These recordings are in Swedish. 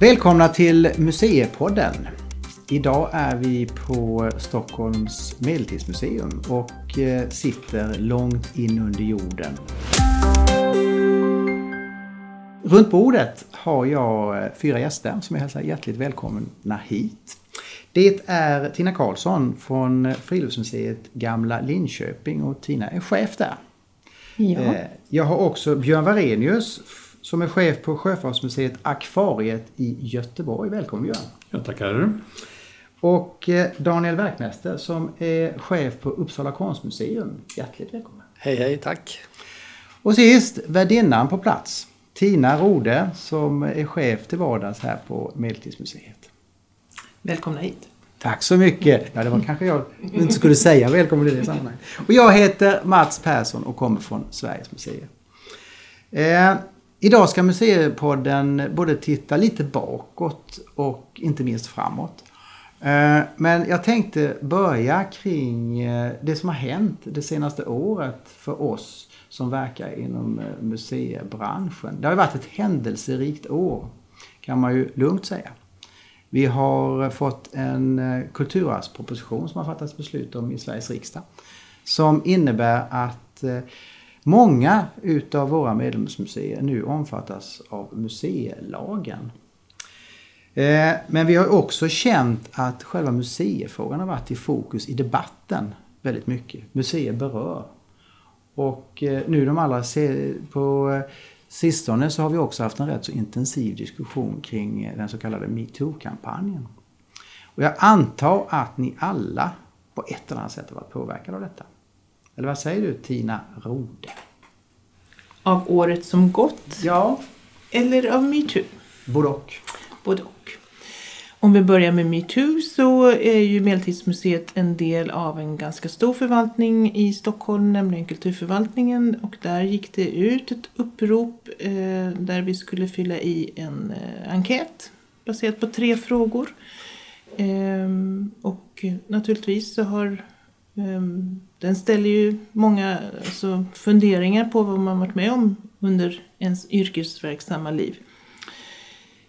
Välkomna till Museipodden. Idag är vi på Stockholms medeltidsmuseum och eh, sitter långt in under jorden. Runt bordet har jag eh, fyra gäster som jag hälsar hjärtligt välkomna hit. Det är Tina Karlsson från Friluftsmuseet Gamla Linköping och Tina är chef där. Ja. Eh, Jag har också Björn Varenius som är chef på Sjöfartsmuseet Akvariet i Göteborg. Välkommen Björn! Jag tackar. Och eh, Daniel Werkmäster som är chef på Uppsala konstmuseum. Hjärtligt välkommen! Hej hej, tack. Och sist värdinnan på plats. Tina Rode som är chef till vardags här på Medeltidsmuseet. Välkomna hit. Tack så mycket! Ja, det var kanske jag inte skulle säga välkommen i det sammanhanget. Och jag heter Mats Persson och kommer från Sveriges museer. Idag ska Museipodden både titta lite bakåt och inte minst framåt. Eh, men jag tänkte börja kring eh, det som har hänt det senaste året för oss som verkar inom eh, museibranschen. Det har varit ett händelserikt år kan man ju lugnt säga. Vi har fått en kulturarvsproposition som har fattats beslut om i Sveriges riksdag. Som innebär att många utav våra medlemsmuseer nu omfattas av museilagen. Eh, men vi har också känt att själva museifrågan har varit i fokus i debatten väldigt mycket. Museer berör. Och eh, nu de allra på eh, sistone så har vi också haft en rätt så intensiv diskussion kring den så kallade metoo-kampanjen. Och jag antar att ni alla på ett eller annat sätt har varit påverkade av detta. Eller vad säger du Tina Rode? Av året som gått Ja, eller av metoo? både och. Både och. Om vi börjar med metoo så är ju Medeltidsmuseet en del av en ganska stor förvaltning i Stockholm, nämligen Kulturförvaltningen. Och där gick det ut ett upprop eh, där vi skulle fylla i en eh, enkät baserat på tre frågor. Ehm, och naturligtvis så har ehm, den ställer ju många alltså, funderingar på vad man varit med om under ens yrkesverksamma liv.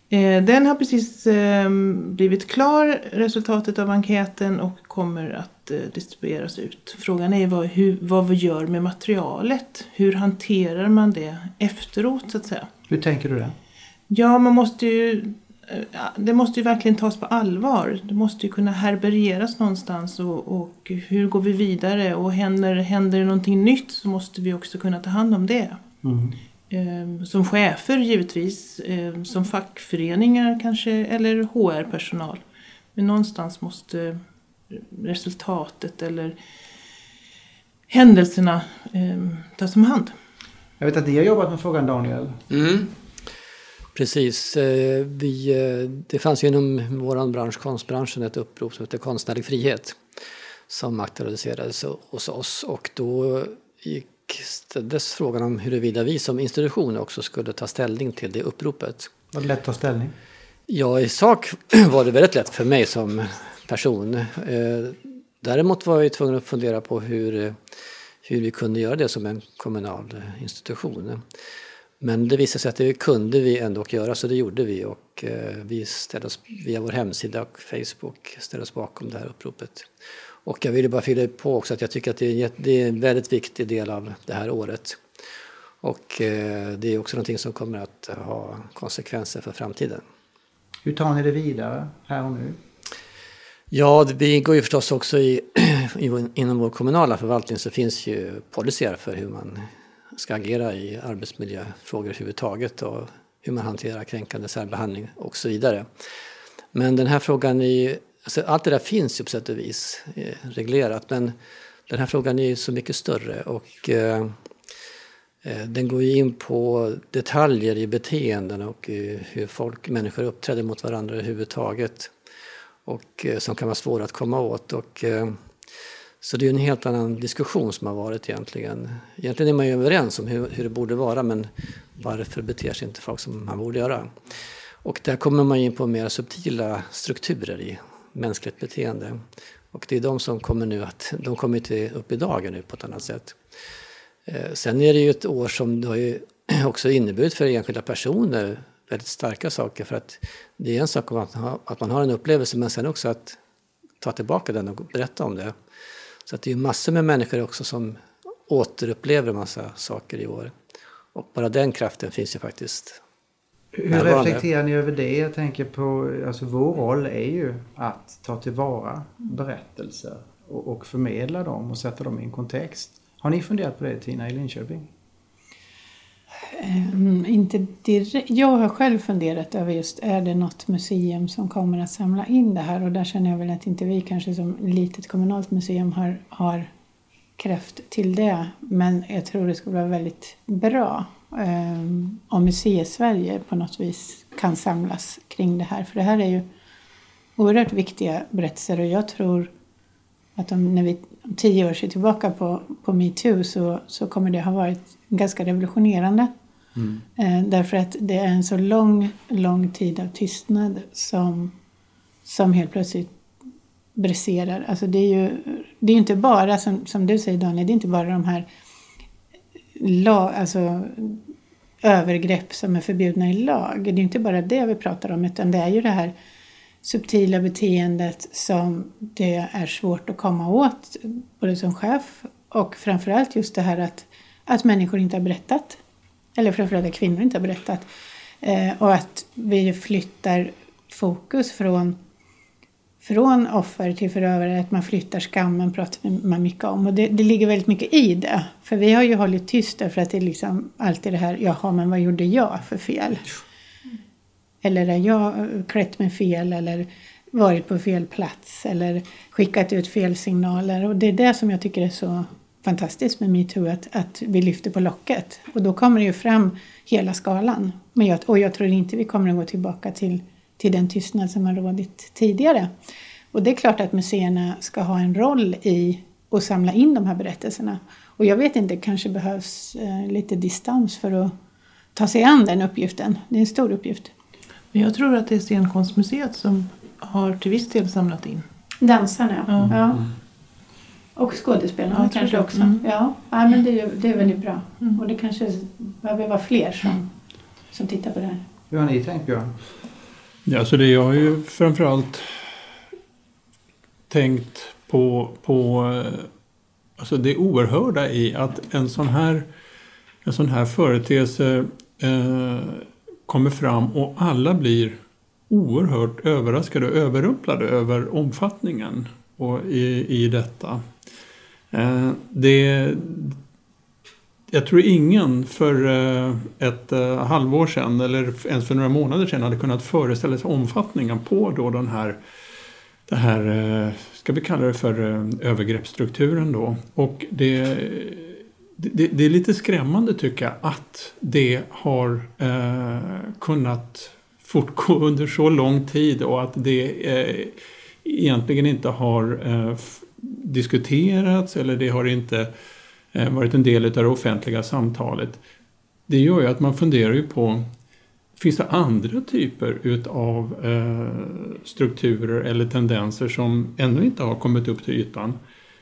Eh, Den har precis eh, blivit klar, resultatet av enkäten, och kommer att eh, distribueras ut. Frågan är vad, hur, vad vi gör med materialet. Hur hanterar man det efteråt, så att säga? Hur tänker du där? Ja, man måste ju... eh, Det måste ju verkligen tas på allvar. Det måste ju kunna härbärgeras någonstans och, och hur går vi vidare? Och händer, händer det någonting nytt så måste vi också kunna ta hand om det. Mm. Eh, Som chefer givetvis, eh, som fackföreningar kanske, eller HR-personal. Men någonstans måste resultatet eller händelserna eh, tas om hand. Jag vet att ni har jobbat med frågan Daniel. Mm. Precis. eh, Vi, eh, det fanns ju inom vår bransch, konstbranschen, ett upprop som heter Konstnärlig frihet som aktualiserades hos oss och då gick, ställdes frågan om huruvida vi som institution också skulle ta ställning till det uppropet. Var det lätt att ta ställning? Ja, i sak var det väldigt lätt för mig som person. Eh, Däremot var jag tvungen att fundera på hur, hur vi kunde göra det som en kommunal institution. Men det visade sig att det kunde vi ändå göra, så det gjorde vi. Och eh, vi ställde oss via vår hemsida och Facebook ställde oss bakom det här uppropet. Och jag ville bara fylla på också att jag tycker att det är en, väldigt viktig del av det här året. Och eh, det är också någonting som kommer att ha konsekvenser för framtiden. Hur tar ni det vidare här och nu? Ja, vi ingår ju förstås också i, inom vår kommunala förvaltning så finns ju policyer för hur man ska agera i arbetsmiljöfrågor överhuvudtaget och hur man hanterar kränkande särbehandling och så vidare. Men den här frågan är ju, alltså allt det där finns ju på sätt och vis eh, reglerat men den här frågan är ju så mycket större och eh, eh den går ju in på detaljer i beteenden och eh, hur folk, människor uppträder mot varandra överhuvudtaget och eh, som kan vara svåra att komma åt. Och, eh, så det är ju en helt annan diskussion som har varit egentligen. Egentligen är man ju överens om hur, hur det borde vara men varför beter sig inte folk som man borde göra? Och där kommer man in på mer subtila strukturer i mänskligt beteende. Och det är de som kommer nu att, de kommer till upp i dagen nu på ett annat sätt. Eh, sen är det ju ett år som det har ju också inneburit för enskilda personer väldigt starka saker. För att det är en sak att, att man har en upplevelse men sen också att ta tillbaka den och berätta om det. Så att det är massor med människor också som återupplever en massa saker i år. Och bara den kraften finns ju faktiskt Hur reflekterar ni över det? Jag tänker på, alltså vår roll är ju att ta tillvara berättelser och, och förmedla dem och sätta dem i en kontext. Har ni funderat på det Tina i Linköping? Ehm, inte direkt. Jag har själv funderat över just, är det något museum som kommer att samla in det här? Och där känner jag väl att inte vi kanske som litet kommunalt museum har, har kraft till det. Men jag tror det skulle vara väldigt bra um, om Museisverige på något vis kan samlas kring det här. För det här är ju oerhört viktiga berättelser och jag tror att om, när vi om tio år ser tillbaka på, på metoo så, så kommer det ha varit ganska revolutionerande. Mm. Eh, därför att det är en så lång, lång tid av tystnad som, som helt plötsligt briserar. Alltså det är ju det är inte bara, som, som du säger Daniel, det är inte bara de här lag, alltså, övergrepp som är förbjudna i lag. Det är inte bara det vi pratar om utan det är ju det här subtila beteendet som det är svårt att komma åt, både som chef och framförallt just det här att, att människor inte har berättat. Eller framförallt att kvinnor inte har berättat. Eh, och att vi flyttar fokus från, från offer till förövare, att man flyttar skammen pratar man mycket om. Och det, det ligger väldigt mycket i det. För vi har ju hållit tyst därför att det är liksom alltid det här, jaha men vad gjorde jag för fel? Eller har jag klätt mig fel eller varit på fel plats eller skickat ut fel signaler. Och det är det som jag tycker är så fantastiskt med metoo, att, att vi lyfter på locket. Och då kommer det ju fram hela skalan. Men jag, och jag tror inte vi kommer att gå tillbaka till, till den tystnad som har rådit tidigare. Och det är klart att museerna ska ha en roll i att samla in de här berättelserna. Och jag vet inte, det kanske behövs eh, lite distans för att ta sig an den uppgiften. Det är en stor uppgift. Jag tror att det är Scenkonstmuseet som har till viss del samlat in. Dansarna, ja. ja. Mm. Och skådespelarna ja, kanske också. Mm. Ja, ja men det är, det är väldigt bra. Mm. Och det kanske behöver vara fler som, som tittar på det här. Hur har ni tänkt Björn? Ja, så det jag har ju framförallt tänkt på, på alltså det oerhörda i att en sån här, en sån här företeelse eh, kommer fram och alla blir oerhört överraskade och överrumplade över omfattningen och i, i detta. Eh, det, jag tror ingen för eh, ett eh, halvår sedan eller ens för några månader sedan hade kunnat föreställa sig omfattningen på då den här, det här eh, ska vi kalla det för eh, övergreppsstrukturen då. Och det det, det, är lite skrämmande tycker jag att det har eh, kunnat fortgå under så lång tid och att det eh, egentligen inte har eh, diskuterats eller det har inte eh, varit en del av det offentliga samtalet. Det gör ju att man funderar ju på Finns det andra typer utav eh, strukturer eller tendenser som ännu inte har kommit upp till ytan?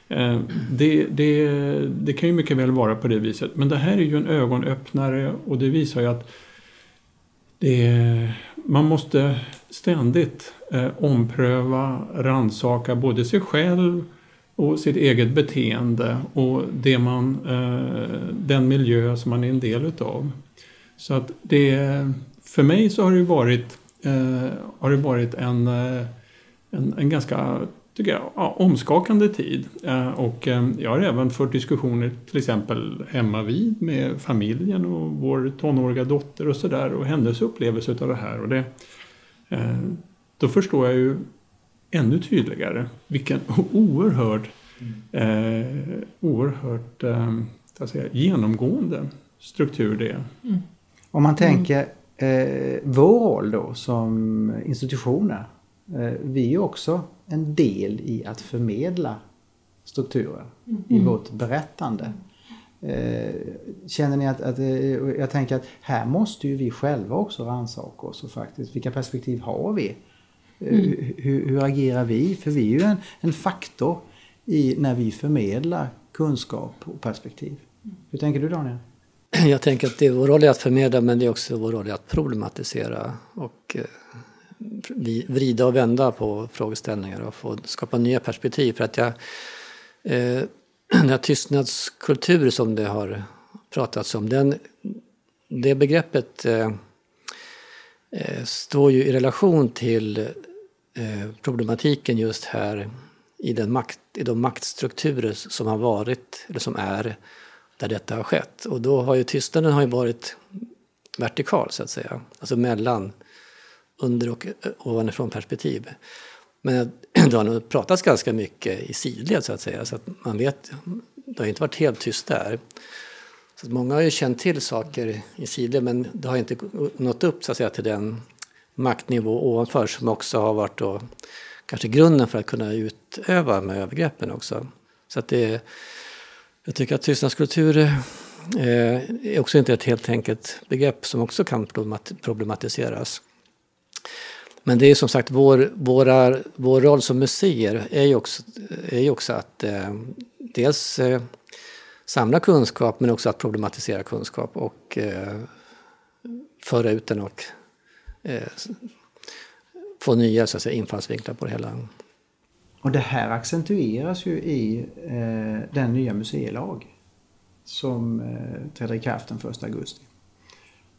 Eh, det, det, det, kan ju mycket väl vara på det viset. Men det här är ju en ögonöppnare och det visar ju att det, man måste ständigt eh, ompröva, ransaka både sig själv och sitt eget beteende och det man, eh, den miljö som man är en del utav. Så att det, för mig så har det varit, eh, har det varit en, eh, en, en ganska tycker jag, ja, omskakande tid. Eh, och eh, jag har även fört diskussioner till exempel hemma vid med familjen och vår tonåriga dotter och sådär och hennes upplevelse av det här. Och det, eh, då förstår jag ju ännu tydligare vilken oerhörd, eh, oerhört eh, säga, genomgående struktur det är. Mm. Om man tänker eh, vår roll då som institutioner. Eh, vi är också en del i att förmedla strukturer mm. i vårt berättande. Eh, känner ni att, att, eh, jag tänker att här måste ju vi själva också rannsaka oss och faktiskt, vilka perspektiv har vi? Eh, mm. Hur, hur, agerar vi? För vi är ju en, en faktor i, när vi förmedlar kunskap och perspektiv. Hur tänker du Daniel? jag tänker att det är vår roll att förmedla men det är också vår roll att problematisera och eh, vrida och vända på frågeställningar och få skapa nya perspektiv. För att jag, eh, den här tystnadskultur som det har pratats om, den, det begreppet eh, eh, står ju i relation till Eh, problematiken just här i, den makt, i de maktstrukturer som har varit, eller som är, där detta har skett. Och då har ju tystnaden har ju varit vertikal så att säga, alltså mellan under och eh, ovanifrån perspektiv. Men det har nog pratats ganska mycket i sidled så att säga, så att man vet, det har inte varit helt tyst där. Så många har ju känt till saker i sidled men det har inte nått upp så att säga till den maktnivå ovanför som också har varit då kanske grunden för att kunna utöva med övergreppen också. Så att det, jag tycker att tystnadskultur eh, är också inte ett helt enkelt begrepp som också kan problematiseras. Men det är som sagt vår, våra, vår roll som museer är ju också, är ju också att eh, dels eh, samla kunskap men också att problematisera kunskap och eh, föra ut den och eh, få nya så att säga, infallsvinklar på det hela. Och det här accentueras ju i eh, den nya museilag som eh, träder i kraft den 1 augusti.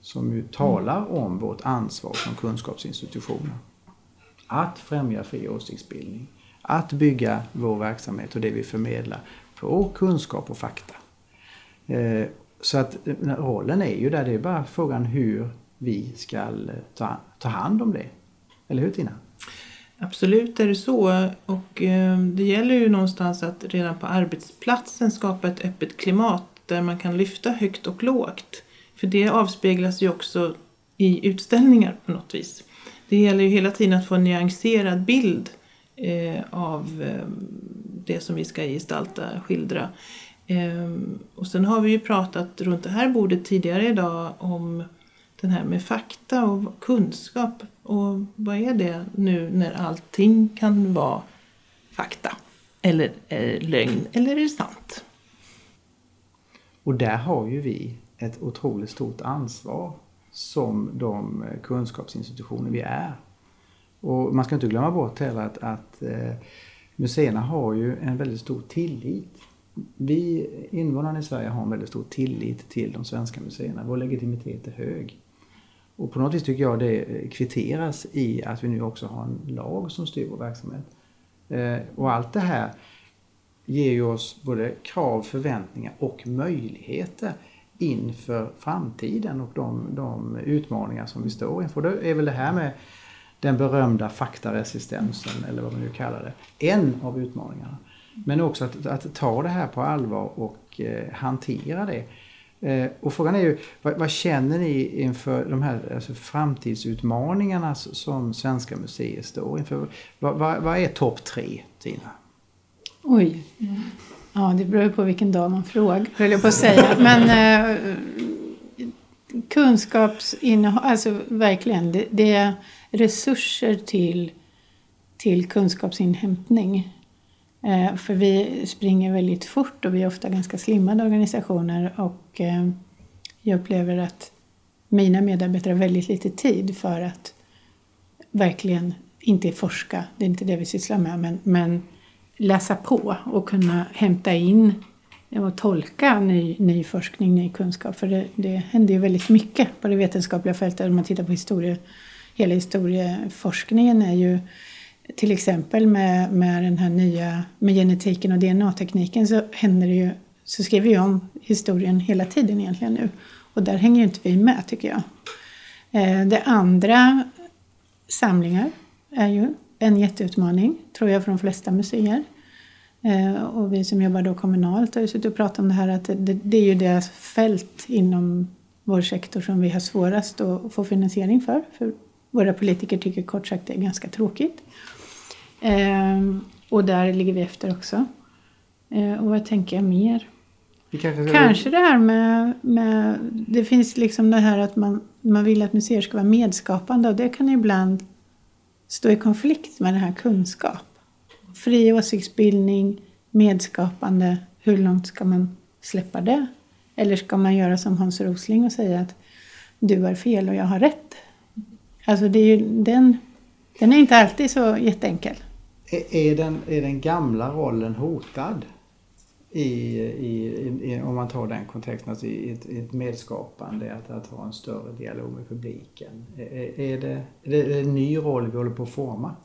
Som ju talar om vårt ansvar som kunskapsinstitutioner. Att främja fri åsiktsbildning, att bygga vår verksamhet och det vi förmedlar på kunskap och fakta. Eh, så att eh, rollen är ju där, det är bara frågan hur vi ska eh, ta, ta hand om det. Eller hur Tina? Absolut är det så. Och eh, det gäller ju någonstans att redan på arbetsplatsen skapa ett öppet klimat där man kan lyfta högt och lågt. För det avspeglas ju också i utställningar på något vis. Det gäller ju hela tiden att få en nyanserad bild eh, av det som vi ska gestalta, skildra. Och sen har vi ju pratat runt det här bordet tidigare idag om den här med fakta och kunskap. Och vad är det nu när allting kan vara fakta? Eller är det lögn eller är det sant? Och där har ju vi ett otroligt stort ansvar som de kunskapsinstitutioner vi är. Och man ska inte glömma bort heller att, att eh, museerna har ju en väldigt stor tillit vi invånarna i Sverige har en väldigt stor tillit till de svenska museerna. Vår legitimitet är hög. Och på något vis tycker jag det kvitteras i att vi nu också har en lag som styr vår verksamhet. Eh, och allt det här ger ju oss både krav, förväntningar och möjligheter inför framtiden och de, de utmaningar som vi står inför. Det är väl det här med den berömda faktaresistensen, eller vad man nu kallar det, en av utmaningarna. Men också att, att ta det här på allvar och eh, hantera det. Eh, och frågan är ju, vad, vad, känner ni inför de här alltså, framtidsutmaningarna som svenska museer står inför? Vad, vad, vad är topp tre, Tina? Oj. Ja, det beror på vilken dag man frågar, höll jag på att säga. Men eh, kunskapsinnehåll, alltså verkligen, det, det är resurser till, till kunskapsinhämtning. Eh, för vi springer väldigt fort och vi är ofta ganska slimmade organisationer och eh, jag upplever att mina medarbetare har väldigt lite tid för att verkligen, inte forska, det är inte det vi sysslar med, men, men läsa på och kunna hämta in och tolka ny, ny forskning, ny kunskap. För det, det händer ju väldigt mycket på det vetenskapliga fältet. Om man tittar på historie, hela historieforskningen är ju till exempel med, med den här nya med genetiken och DNA-tekniken så händer det ju, så skriver vi om historien hela tiden egentligen nu. Och där hänger ju inte vi med tycker jag. Eh, det andra, samlingar, är ju en jätteutmaning tror jag för de flesta museer. Eh, och vi som jobbar då kommunalt har ju suttit och pratat om det här att det, det är ju deras fält inom vår sektor som vi har svårast att få finansiering för. För våra politiker tycker kort sagt det är ganska tråkigt. Ehm, och där ligger vi efter också. Ehm, och vad tänker jag mer? Kanske, kanske det här med, med, Det finns liksom det här att man, man vill att museer ska vara medskapande och det kan ibland stå i konflikt med den här kunskap. Fri åsiktsbildning, medskapande, hur långt ska man släppa det? Eller ska man göra som Hans Rosling och säga att du har fel och jag har rätt? Alltså det är ju, den, den är inte alltid så jätteenkel. Är, den, är den gamla rollen hotad? I, i, i, om man tar den kontexten, alltså i ett, i ett medskapande, att, att ha en större dialog med publiken. Är, är, det, är det en ny roll vi håller på att forma?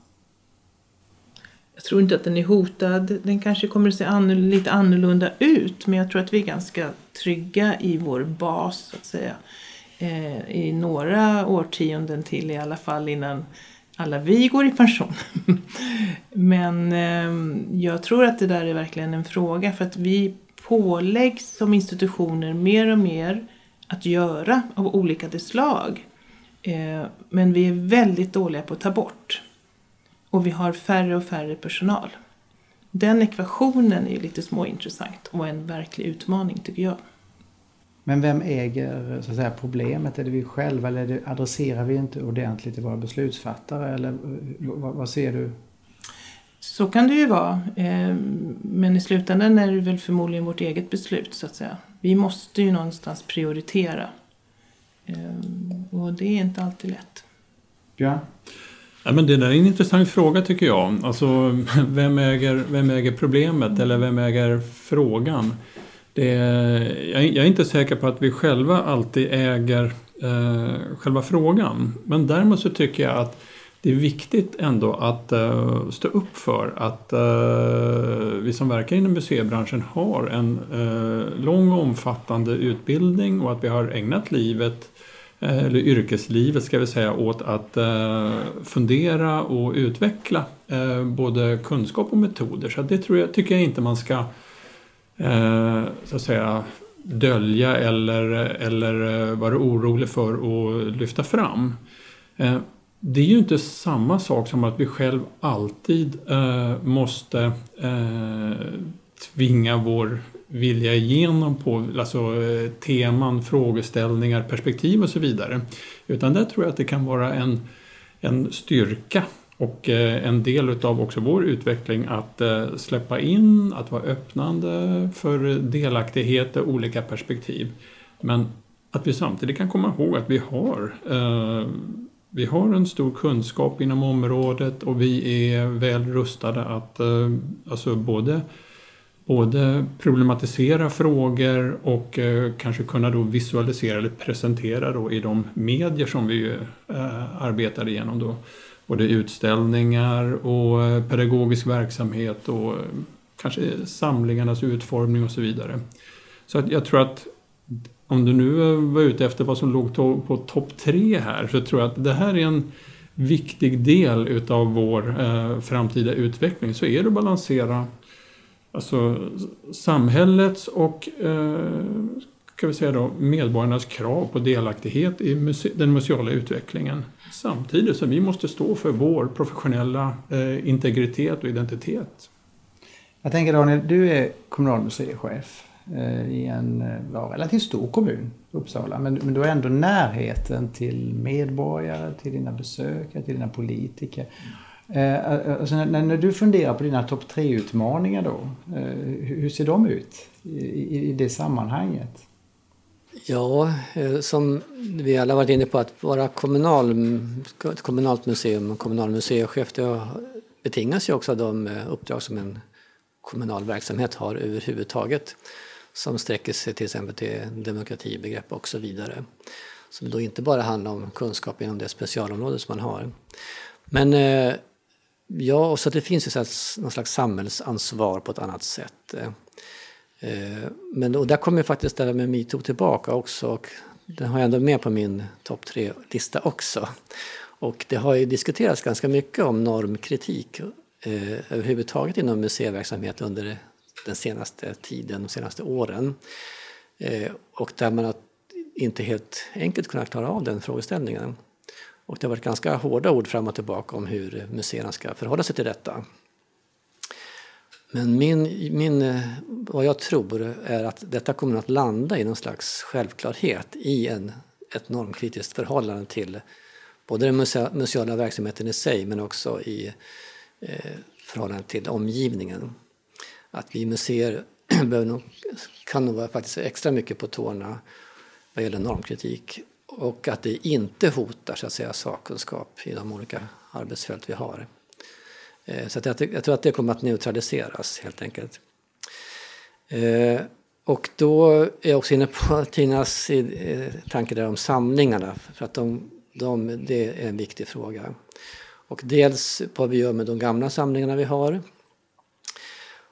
Jag tror inte att den är hotad. Den kanske kommer att se an, lite annorlunda ut. Men jag tror att vi är ganska trygga i vår bas, så att säga. Eh, I några årtionden till i alla fall innan alla vi går i pension. men eh, jag tror att det där är verkligen en fråga. För att vi påläggs som institutioner mer och mer att göra av olika slag. Eh, men vi är väldigt dåliga på att ta bort och vi har färre och färre personal. Den ekvationen är lite småintressant och en verklig utmaning tycker jag. Men vem äger så att säga, problemet? Är det vi själva eller det, adresserar vi inte ordentligt till våra beslutsfattare? Eller vad, vad, ser du? Så kan det ju vara. Ehm, men i slutändan är det väl förmodligen vårt eget beslut så att säga. Vi måste ju någonstans prioritera. Ehm, och det är inte alltid lätt. Ja. Ja, men det där är en intressant fråga tycker jag. Alltså, vem, äger, vem äger problemet eller vem äger frågan? Det är, jag, är inte säker på att vi själva alltid äger eh, själva frågan. Men däremot så tycker jag att det är viktigt ändå att uh, stå upp för att uh, vi som verkar inom museibranschen har en uh, lång och omfattande utbildning och att vi har ägnat livet eller yrkeslivet ska vi säga, åt att eh, fundera och utveckla eh, både kunskap och metoder. Så det tror jag, tycker jag inte man ska Eh, så att säga dölja eller, eller eh, vara orolig för att lyfta fram. Eh, det är ju inte samma sak som att vi själv alltid måste tvinga vår vilja igenom på alltså, teman, frågeställningar, perspektiv och så vidare. Utan där tror jag att det kan vara en, en styrka och eh, en del utav också vår utveckling att eh, släppa in, att vara öppnande för delaktighet och olika perspektiv. Men att vi samtidigt kan komma ihåg att vi har eh, vi har en stor kunskap inom området och vi är väl rustade att alltså både både problematisera frågor och kanske kunna då visualisera eller presentera då i de medier som vi arbetar igenom. Då. Både utställningar och eh, pedagogisk verksamhet och eh, kanske samlingarnas utformning och så vidare. Så att jag tror att om du nu var ute efter vad som låg to på topp tre här så tror jag att det här är en viktig del utav vår eh, framtida utveckling. Så är det att balansera alltså samhällets och eh, kan vi säga då, medborgarnas krav på delaktighet i muse den museala utvecklingen. Samtidigt som vi måste stå för vår professionella eh, integritet och identitet. Jag tänker Daniel, du är kommunal museichef eh, i en eh, ja, relativt stor kommun, Uppsala. Men, men du har ändå närheten till medborgare, till dina besökare, till dina politiker. Eh, eh, eh alltså när, när, du funderar på dina topp tre-utmaningar då, eh, hur ser de ut i, i, i det sammanhanget? Ja, eh, som vi alla varit inne på att vara kommunal, kommunalt museum och kommunal museichef det betingas ju också av de eh, uppdrag som en kommunal verksamhet har överhuvudtaget som sträcker sig till exempel till demokratibegrepp och så vidare. Som då inte bara handlar om kunskap inom det specialområde som man har. Men eh, Ja, och så det finns ju någon slags samhällsansvar på ett annat sätt. Eh, men och där kommer faktiskt det här med metoo tillbaka också. Och den har jag ändå med på min topp tre-lista också. Och det har ju diskuterats ganska mycket om normkritik eh, överhuvudtaget inom museiverksamhet under den senaste tiden, de senaste åren. Eh, och där man har inte helt enkelt kunnat klara av den frågeställningen. Och det har varit ganska hårda ord fram och tillbaka om hur museerna ska förhålla sig till detta. Men min, min, eh, vad jag tror är att detta kommer att landa i någon slags självklarhet i en, ett normkritiskt förhållande till både den museala verksamheten i sig men också i eh, förhållande till omgivningen. Att vi museer nog, kan nog vara faktiskt extra mycket på tårna vad gäller normkritik och att det inte hotar så att säga, sakkunskap i de olika arbetsfält vi har. Eh, så att jag, jag, tror att det kommer att neutraliseras helt enkelt. Eh, och då är jag också inne på Tinas eh, tanke där om samlingarna för att de, de, det är en viktig fråga. Och dels vad vi gör med de gamla samlingarna vi har.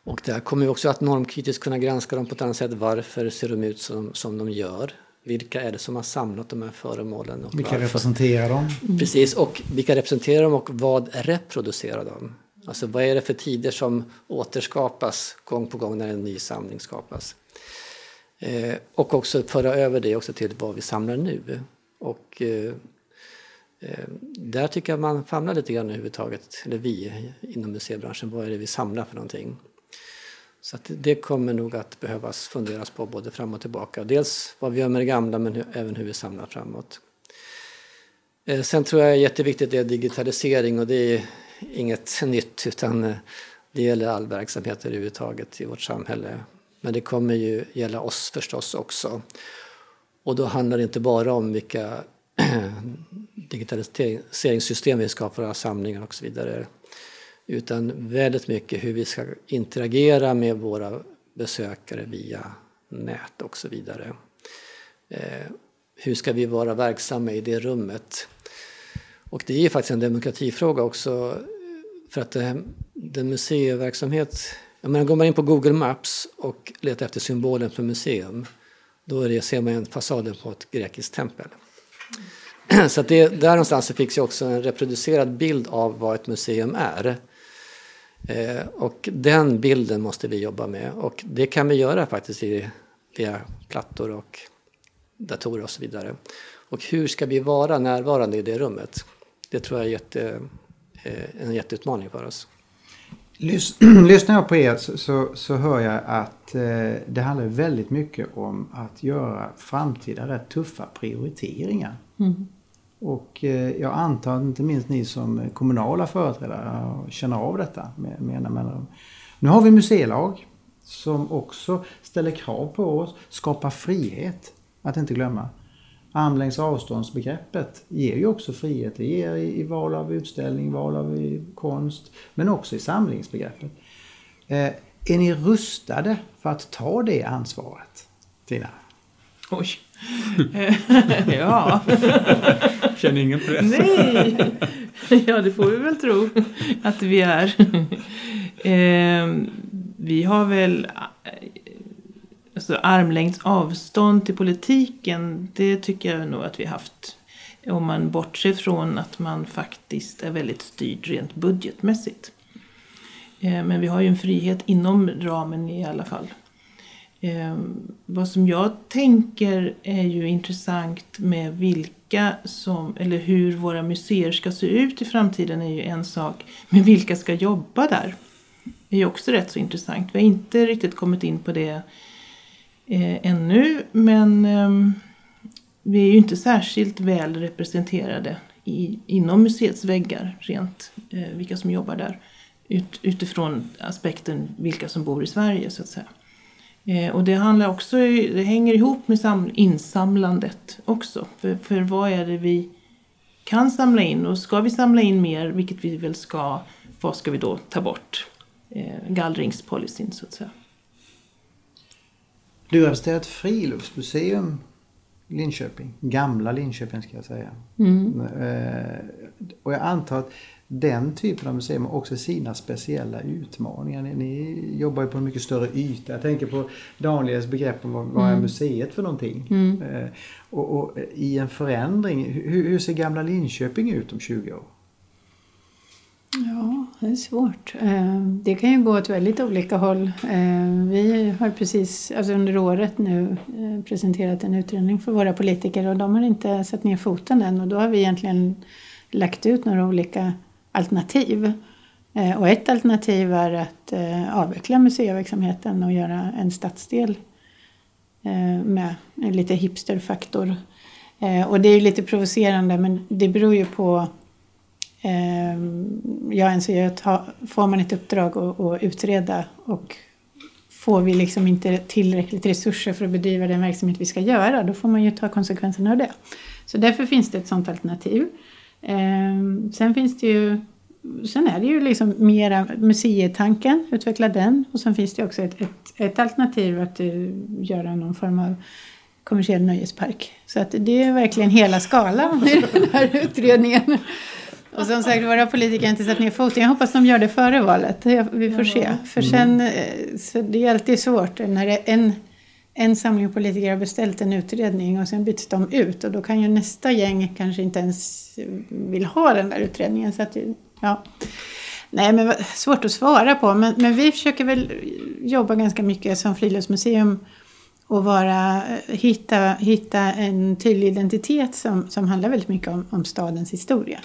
Och där kommer vi också att normkritiskt kunna granska dem på ett annat sätt. Varför ser de ut som, som de gör? Vilka är det som har samlat de här föremålen? Och vilka varför? representerar dem? Precis, och vilka representerar dem och vad reproducerar de? Alltså vad är det för tider som återskapas gång på gång när en ny samling skapas? Eh, och också föra över det också till vad vi samlar nu. Och eh, eh där tycker jag man famlar lite grann överhuvudtaget, eller vi inom museibranschen, vad är det vi samlar för någonting? Så det kommer nog att behövas funderas på både fram och tillbaka. Dels vad vi gör med det gamla men hur, även hur vi samlar framåt. Eh, sen tror jag jätteviktigt är digitalisering och det är inget nytt utan eh, det gäller all verksamhet överhuvudtaget i vårt samhälle. Men det kommer ju gälla oss förstås också. Och då handlar det inte bara om vilka digitaliseringssystem vi ska för våra samlingar och så vidare. Utan väldigt mycket hur vi ska interagera med våra besökare via nät och så vidare. Eh, hur ska vi vara verksamma i det rummet? Och det är faktiskt en demokratifråga också. För att det, den museiverksamhet... Jag menar, går man in på Google Maps och letar efter symbolen för museum då är det, ser man fasaden på ett grekiskt tempel. Så att det, där någonstans fick jag också en reproducerad bild av vad ett museum är. Eh, och den bilden måste vi jobba med och det kan vi göra faktiskt i, via plattor och datorer och så vidare. Och hur ska vi vara närvarande i det rummet? Det tror jag är jätte, en jätteutmaning för oss. Lyssnar jag på er så, så, så hör jag att eh, det handlar väldigt mycket om att göra framtida rätt tuffa prioriteringar. Mm. Och eh, jag antar att inte minst ni som kommunala företrädare känner av detta med, med mellanrum. Nu har vi museilag som också ställer krav på oss, skapar frihet. Att inte glömma. Armlängds avståndsbegreppet ger ju också frihet. Det ger i, i val av utställning, val av i, konst, men också i samlingsbegreppet. Eh, är ni rustade för att ta det ansvaret? Tina? Oj. ja. Känner ingen press. Nej. Ja, det får vi väl tro att vi är. Eh, vi har väl alltså armlängds avstånd till politiken. Det tycker jag nog att vi har haft. Om man bortser från att man faktiskt är väldigt styrd rent budgetmässigt. Eh, men vi har ju en frihet inom ramen i alla fall. Eh, vad som jag tänker är ju intressant med vilka som, eller hur våra museer ska se ut i framtiden är ju en sak. Men vilka ska jobba där? Det är ju också rätt så intressant. Vi har inte riktigt kommit in på det eh, ännu men eh, vi är ju inte särskilt väl representerade i, inom museets väggar rent eh, vilka som jobbar där. Ut, utifrån aspekten vilka som bor i Sverige så att säga. Eh, och det handlar också, det hänger ihop med insamlandet också. För, för vad är det vi kan samla in och ska vi samla in mer, vilket vi väl ska, vad ska vi då ta bort? Eh, gallringspolicyn så att säga. Du representerar ett friluftsmuseum Linköping. Gamla Linköping ska jag säga. Mm. Eh, och jag antar att den typen av museum har också sina speciella utmaningar. Ni, ni, jobbar ju på en mycket större yta. Jag tänker på Daniels begrepp om vad, vad är mm. museet för någonting? Mm. Eh, och, och, i en förändring, hur, hur, ser gamla Linköping ut om 20 år? Ja, det är svårt. Eh, det kan ju gå åt väldigt olika håll. Eh, vi har precis alltså under året nu eh, presenterat en utredning för våra politiker och de har inte satt ner foten än och då har vi egentligen lagt ut några olika alternativ. Och ett alternativ är att avveckla museiverksamheten och göra en stadsdel med lite hipsterfaktor. Och det är lite provocerande men det beror ju på Ehm, jag anser att får man ett uppdrag att utreda och får vi liksom inte tillräckligt resurser för att bedriva den verksamhet vi ska göra, då får man ju ta konsekvenserna av det. Så därför finns det ett sådant alternativ. Eh, sen finns det ju Sen är det ju liksom mera museitanken, utveckla den. Och sen finns det också ett, ett, ett alternativ att eh, göra någon form av kommersiell nöjespark. Så att det är verkligen hela skalan i den här utredningen. Och som sagt, våra politiker har inte satt ner foten. Jag hoppas de gör det före valet. Vi får se. För sen, eh, så det är alltid svårt när en, en samling politiker har beställt en utredning och sen byts de ut. Och då kan ju nästa gäng kanske inte ens vill ha den där utredningen. Så att, ja. Nej, men svårt att svara på. Men, men vi försöker väl jobba ganska mycket som friluftsmuseum och vara, hitta, hitta en tydlig identitet som, som handlar väldigt mycket om, om stadens historia.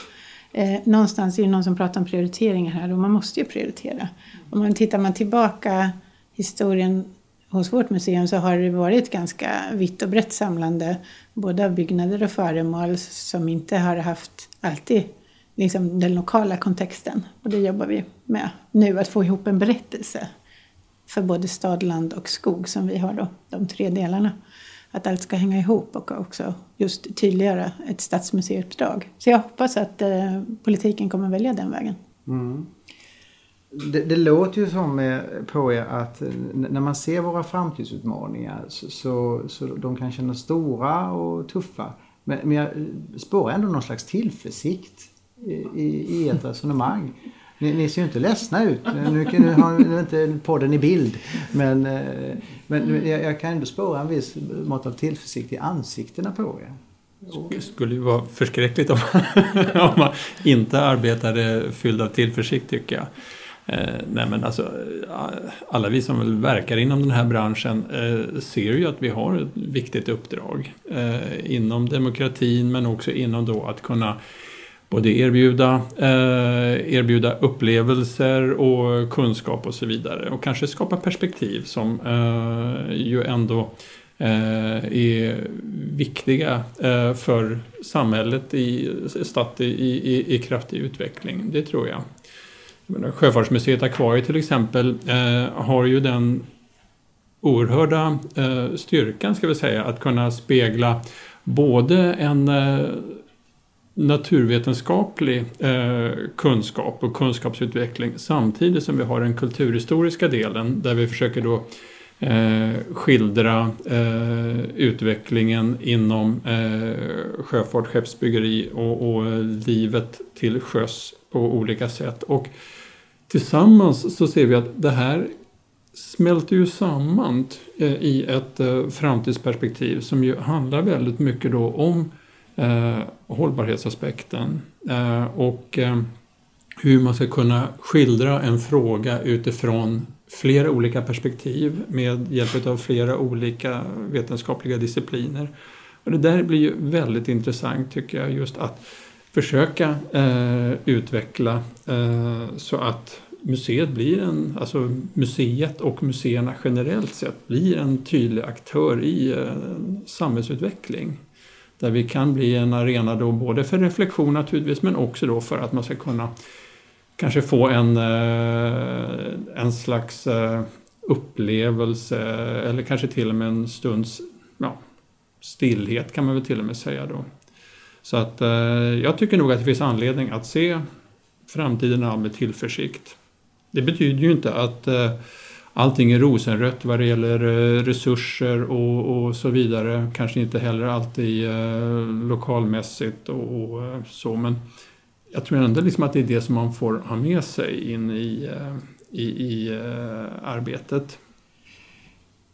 Eh, någonstans är det någon som pratar om prioriteringar här och man måste ju prioritera. Om man tittar man tillbaka historien hos vårt museum så har det varit ganska vitt och brett samlande både av byggnader och föremål som inte har haft alltid liksom den lokala kontexten. Och det jobbar vi med nu, att få ihop en berättelse för både stad, land och skog som vi har då, de tre delarna att allt ska hänga ihop och också just tydliggöra ett stadsmuseiuppdrag. Så jag hoppas att eh, politiken kommer välja den vägen. Mm. Det, det, låter ju som eh, på er att eh, när man ser våra framtidsutmaningar så, så, så de kan kännas stora och tuffa. Men, men jag eh, spårar ändå någon slags tillförsikt i, i, i ert resonemang. Ni, ni, ser ju inte ledsna ut. Nu, nu har nu inte podden i bild. Men, eh, men jag, jag kan ändå spåra en viss mått av tillförsikt i ansiktena på er. Det skulle ju vara förskräckligt om man, om man inte arbetade fylld av tillförsikt tycker jag. Eh, nej men alltså, alla vi som verkar inom den här branschen eh, ser ju att vi har ett viktigt uppdrag eh, inom demokratin men också inom då att kunna både erbjuda, eh, erbjuda upplevelser och kunskap och så vidare. Och kanske skapa perspektiv som eh, ju ändå eh, är viktiga eh, för samhället i statt i, i, i kraftig utveckling. Det tror jag. jag Sjöfartsmuseet Akvariet till exempel eh, har ju den oerhörda eh, styrkan ska vi säga att kunna spegla både en eh, naturvetenskaplig eh, kunskap och kunskapsutveckling samtidigt som vi har den kulturhistoriska delen där vi försöker då eh, skildra eh, utvecklingen inom eh, sjöfart, skeppsbyggeri och, och eh, livet till sjöss på olika sätt. Och tillsammans så ser vi att det här smälter ju samman eh, i ett eh, framtidsperspektiv som ju handlar väldigt mycket då om eh, hållbarhetsaspekten eh, och eh, hur man ska kunna skildra en fråga utifrån flera olika perspektiv med hjälp av flera olika vetenskapliga discipliner. Och det där blir ju väldigt intressant tycker jag just att försöka eh, utveckla eh, så att museet blir en, alltså museet och museerna generellt sett blir en tydlig aktör i eh, samhällsutveckling. Där vi kan bli en arena då både för reflektion naturligtvis men också då för att man ska kunna kanske få en, eh, en slags eh, upplevelse eller kanske till och med en stunds ja, stillhet kan man väl till och med säga då. Så att eh, jag tycker nog att det finns anledning att se framtiden an med tillförsikt. Det betyder ju inte att allting är rosenrött vad det gäller eh, resurser och, och så vidare. Kanske inte heller alltid eh, lokalmässigt och, och, eh, så men jag tror ändå liksom att det är det som man får ha med sig in i, i, i arbetet.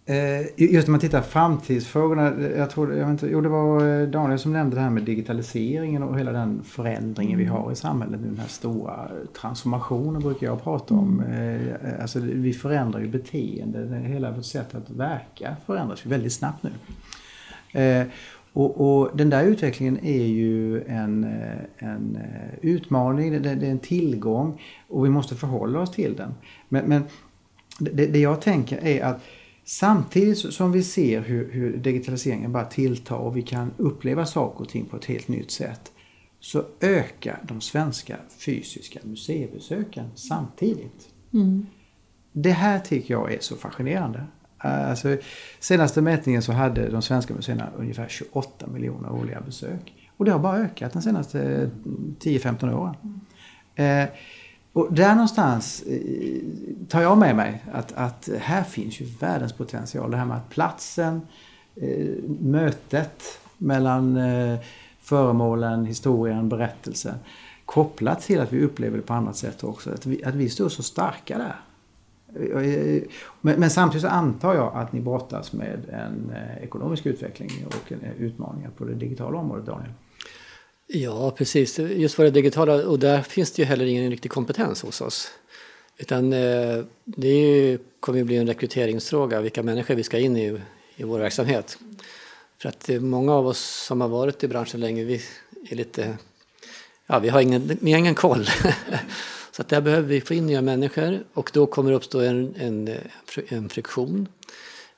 Eh, just när man tittar framtidsfrågorna. Jag tror, jag inte, jo, det var eh, Daniel som nämnde det här med digitaliseringen och hela den förändringen vi har i samhället nu. Den här stora transformationen brukar jag prata om. Mm. Eh, alltså, vi förändrar ju beteende. Hela vårt sätt att verka förändras ju väldigt snabbt nu. Och, och, den där utvecklingen är ju en, en utmaning, det, det, är en tillgång och vi måste förhålla oss till den. Men, men det, det jag tänker är att Samtidigt som vi ser hur, hur, digitaliseringen bara tilltar och vi kan uppleva saker och ting på ett helt nytt sätt så ökar de svenska fysiska museibesöken samtidigt. Mm. det här tycker jag är så fascinerande. Alltså, senaste mätningen så hade de svenska museerna ungefär 28 miljoner årliga besök. Och det har bara ökat de senaste 10-15 åren. Eh, och där någonstans eh, tar jag med mig att, att här finns ju världens potential. Det här med att platsen, eh, mötet mellan eh, föremålen, historien, berättelsen kopplat till att vi upplever det på annat sätt också. Att vi, att vi står så starka där. Men, men, samtidigt så antar jag att ni brottas med en ekonomisk utveckling och en, utmaningar på det digitala området, Daniel. Ja, precis. Just för det digitala, och där finns det ju heller ingen riktig kompetens hos oss. Utan eh, det ju, kommer ju bli en rekryteringsfråga, vilka människor vi ska in i, i vår verksamhet. För att eh, många av oss som har varit i branschen länge, vi är lite, ja vi har ingen, vi har ingen koll. Så att där behöver vi få in nya människor och då kommer det uppstå en, en, en friktion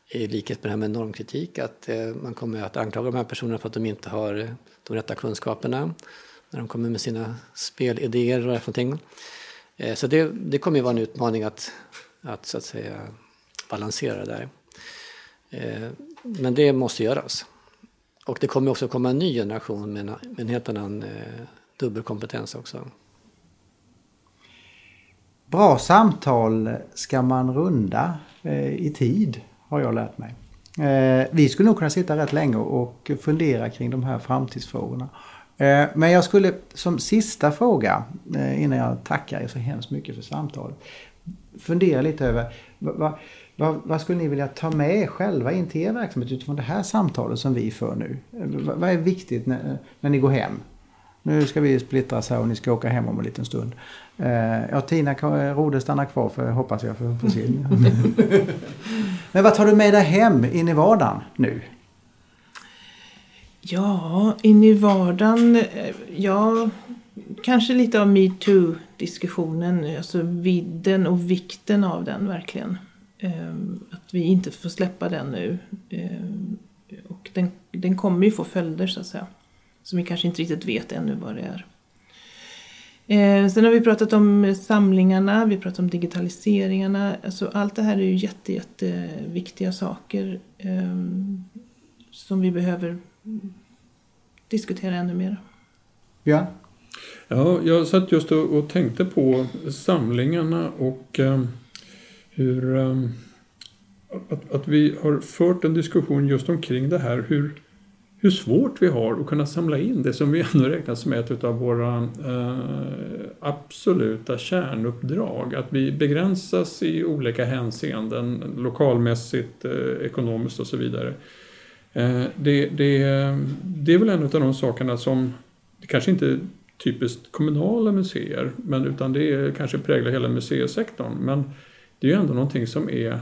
i likhet med det här med normkritik, att eh, man kommer att anklaga de här personerna för att de inte har de rätta kunskaperna när de kommer med sina spelidéer och någonting. Eh, så det, det kommer ju vara en utmaning att, att så att säga balansera det där. Eh, men det måste göras. Och det kommer också komma en ny generation med en, med en helt annan eh, dubbelkompetens också. Bra samtal ska man runda i tid, har jag lärt mig. Eh, vi skulle nog kunna sitta rätt länge och fundera kring de här framtidsfrågorna. Eh, men jag skulle som sista fråga, eh, innan jag tackar er så hemskt mycket för samtalet, fundera lite över vad, vad, vad, skulle ni vilja ta med själva in till er verksamhet utifrån det här samtalet som vi för nu? Eh, vad är viktigt när, när ni går hem? Nu ska vi splittras här och ni ska åka hem om en liten stund. Eh, ja, Tina Rode stannar kvar för hoppas jag för, för sin. Men vad tar du med dig hem in i vardagen nu? Ja, in i vardagen. Eh, ja, kanske lite av metoo-diskussionen. Alltså vidden och vikten av den verkligen. Ehm, att vi inte får släppa den nu. Och den, den kommer ju få följder så att säga. Som vi kanske inte riktigt vet ännu vad det är. Eh, sen har vi pratat om samlingarna, vi pratat om digitaliseringarna. Alltså allt det här är ju jätte, jätteviktiga saker eh, som vi behöver diskutera ännu mer. Ja. Ja, jag satt just och, tänkte på samlingarna och eh, hur eh, att, att vi har fört en diskussion just omkring det här hur hur svårt vi har att kunna samla in det som vi ändå räknar som ett av våra eh, absoluta kärnuppdrag. Att vi begränsas i olika hänseenden, lokalmässigt, eh, ekonomiskt och så vidare. Eh, det, det, det är väl en av de sakerna som, det kanske inte är typiskt kommunala museer, men utan det är, kanske präglar hela museisektorn. Men det är ju ändå någonting som är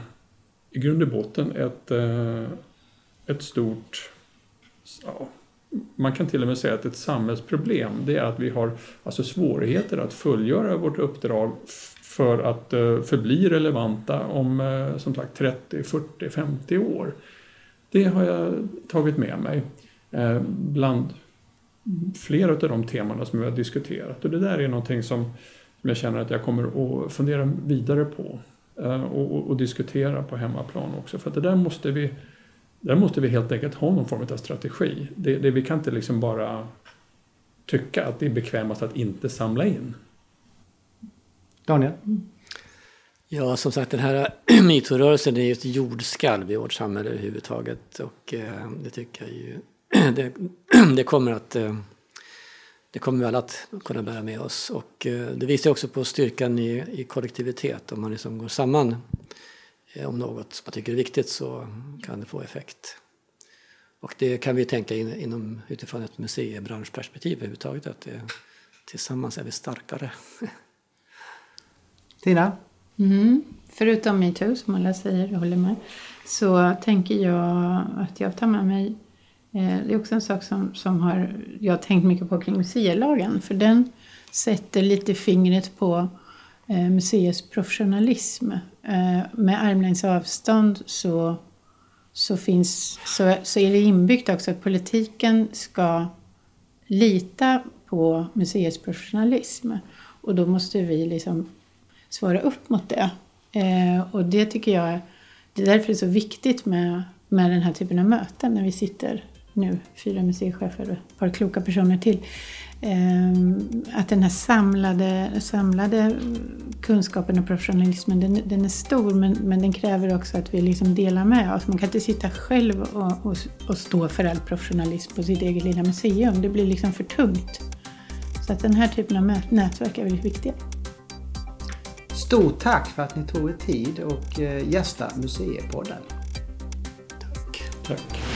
i grund och botten ett, eh, ett stort ja, man kan till och med säga att ett samhällsproblem det är att vi har alltså svårigheter att fullgöra vårt uppdrag för att eh, förbli relevanta om eh, som sagt 30, 40, 50 år. Det har jag tagit med mig eh, bland flera av de temana som vi har diskuterat. Och det där är någonting som, som jag känner att jag kommer att fundera vidare på och, och, och diskutera på hemmaplan också. För att det där måste vi där måste vi helt enkelt ha någon form av strategi. Det, det, vi kan inte liksom bara tycka att det är bekvämast att inte samla in. Daniel? Ja, som sagt den här metoo-rörelsen är ju ett jordskalv i vårt samhälle överhuvudtaget och eh, det tycker jag ju det, det, kommer att eh, det kommer vi alla att kunna bära med oss och eh, det visar också på styrkan i, i kollektivitet om man liksom går samman om något som man tycker är viktigt så kan det få effekt. Och det kan vi tänka in, inom, utifrån ett museibranschperspektiv överhuvudtaget att det, tillsammans är vi starkare. Tina? Mm. Förutom metoo som alla säger, jag håller med, så tänker jag att jag tar med mig eh, det är också en sak som, som har, jag har tänkt mycket på kring museilagen. För den sätter lite fingret på eh, museets professionalism. Eh, med armlängds avstånd så, så, finns, så, så är det inbyggt också att politiken ska lita på museets professionalism. Och då måste vi liksom svara upp mot det. Eh, och det tycker jag, det är därför det är så viktigt med, med den här typen av möten när vi sitter nu, fyra museichefer och ett par kloka personer till. Eh, att den här samlade, samlade kunskapen och professionalismen den, den är stor men, men den kräver också att vi liksom delar med oss. Man kan inte sitta själv och, och, och stå för all professionalism på sitt eget lilla museum. Det blir liksom för tungt. Så att den här typen av nätverk är väldigt viktiga. Stort tack för att ni tog er tid och eh, gästa Museipodden. Tack. Tack.